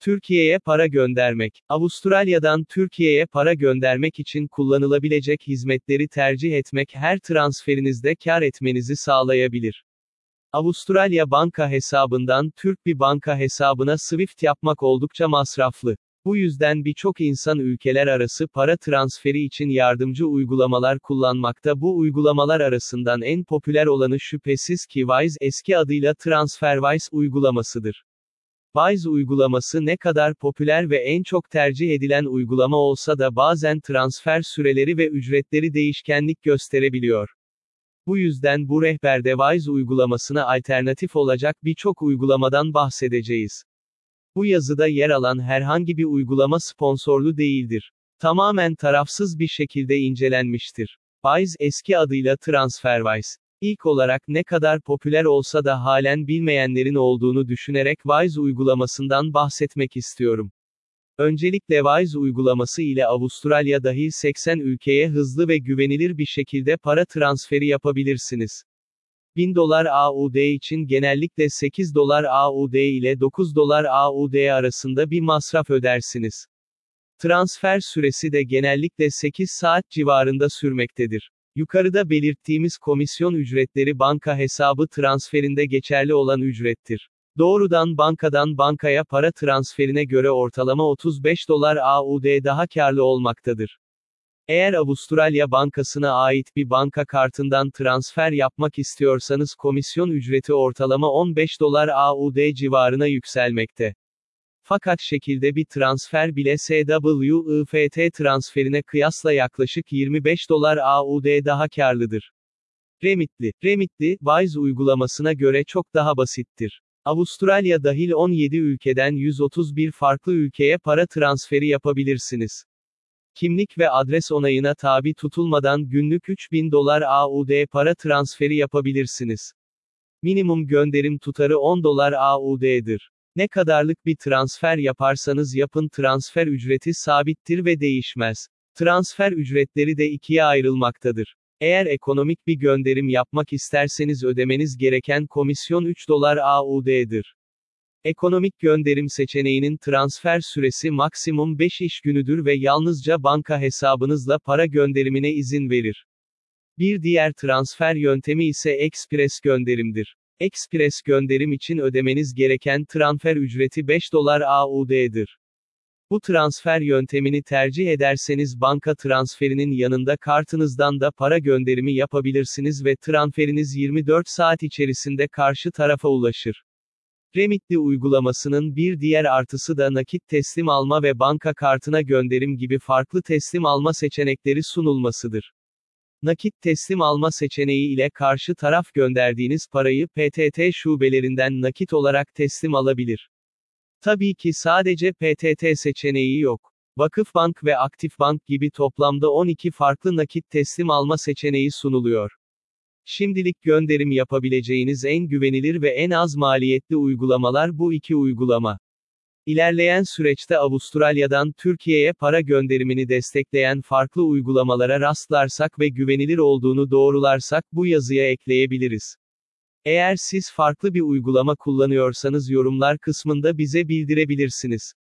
Türkiye'ye para göndermek. Avustralya'dan Türkiye'ye para göndermek için kullanılabilecek hizmetleri tercih etmek her transferinizde kar etmenizi sağlayabilir. Avustralya banka hesabından Türk bir banka hesabına Swift yapmak oldukça masraflı. Bu yüzden birçok insan ülkeler arası para transferi için yardımcı uygulamalar kullanmakta. Bu uygulamalar arasından en popüler olanı şüphesiz ki Wise eski adıyla TransferWise uygulamasıdır. Wise uygulaması ne kadar popüler ve en çok tercih edilen uygulama olsa da bazen transfer süreleri ve ücretleri değişkenlik gösterebiliyor. Bu yüzden bu rehberde Wise uygulamasına alternatif olacak birçok uygulamadan bahsedeceğiz. Bu yazıda yer alan herhangi bir uygulama sponsorlu değildir. Tamamen tarafsız bir şekilde incelenmiştir. Wise eski adıyla TransferWise. İlk olarak ne kadar popüler olsa da halen bilmeyenlerin olduğunu düşünerek Wise uygulamasından bahsetmek istiyorum. Öncelikle Wise uygulaması ile Avustralya dahil 80 ülkeye hızlı ve güvenilir bir şekilde para transferi yapabilirsiniz. 1000 dolar AUD için genellikle 8 dolar AUD ile 9 dolar AUD arasında bir masraf ödersiniz. Transfer süresi de genellikle 8 saat civarında sürmektedir. Yukarıda belirttiğimiz komisyon ücretleri banka hesabı transferinde geçerli olan ücrettir. Doğrudan bankadan bankaya para transferine göre ortalama 35 dolar AUD daha karlı olmaktadır. Eğer Avustralya Bankası'na ait bir banka kartından transfer yapmak istiyorsanız komisyon ücreti ortalama 15 dolar AUD civarına yükselmekte. Fakat şekilde bir transfer bile SWIFT transferine kıyasla yaklaşık 25 dolar AUD daha karlıdır. Remitli, Remitli, Wise uygulamasına göre çok daha basittir. Avustralya dahil 17 ülkeden 131 farklı ülkeye para transferi yapabilirsiniz. Kimlik ve adres onayına tabi tutulmadan günlük 3000 dolar AUD para transferi yapabilirsiniz. Minimum gönderim tutarı 10 dolar AUD'dir. Ne kadarlık bir transfer yaparsanız yapın transfer ücreti sabittir ve değişmez. Transfer ücretleri de ikiye ayrılmaktadır. Eğer ekonomik bir gönderim yapmak isterseniz ödemeniz gereken komisyon 3 dolar AUD'dir. Ekonomik gönderim seçeneğinin transfer süresi maksimum 5 iş günüdür ve yalnızca banka hesabınızla para gönderimine izin verir. Bir diğer transfer yöntemi ise ekspres gönderimdir. Ekspres gönderim için ödemeniz gereken transfer ücreti 5 dolar AUD'dir. Bu transfer yöntemini tercih ederseniz banka transferinin yanında kartınızdan da para gönderimi yapabilirsiniz ve transferiniz 24 saat içerisinde karşı tarafa ulaşır. Remitli uygulamasının bir diğer artısı da nakit teslim alma ve banka kartına gönderim gibi farklı teslim alma seçenekleri sunulmasıdır. Nakit teslim alma seçeneği ile karşı taraf gönderdiğiniz parayı PTT şubelerinden nakit olarak teslim alabilir. Tabii ki sadece PTT seçeneği yok. Vakıfbank ve Aktifbank gibi toplamda 12 farklı nakit teslim alma seçeneği sunuluyor. Şimdilik gönderim yapabileceğiniz en güvenilir ve en az maliyetli uygulamalar bu iki uygulama. İlerleyen süreçte Avustralya'dan Türkiye'ye para gönderimini destekleyen farklı uygulamalara rastlarsak ve güvenilir olduğunu doğrularsak bu yazıya ekleyebiliriz. Eğer siz farklı bir uygulama kullanıyorsanız yorumlar kısmında bize bildirebilirsiniz.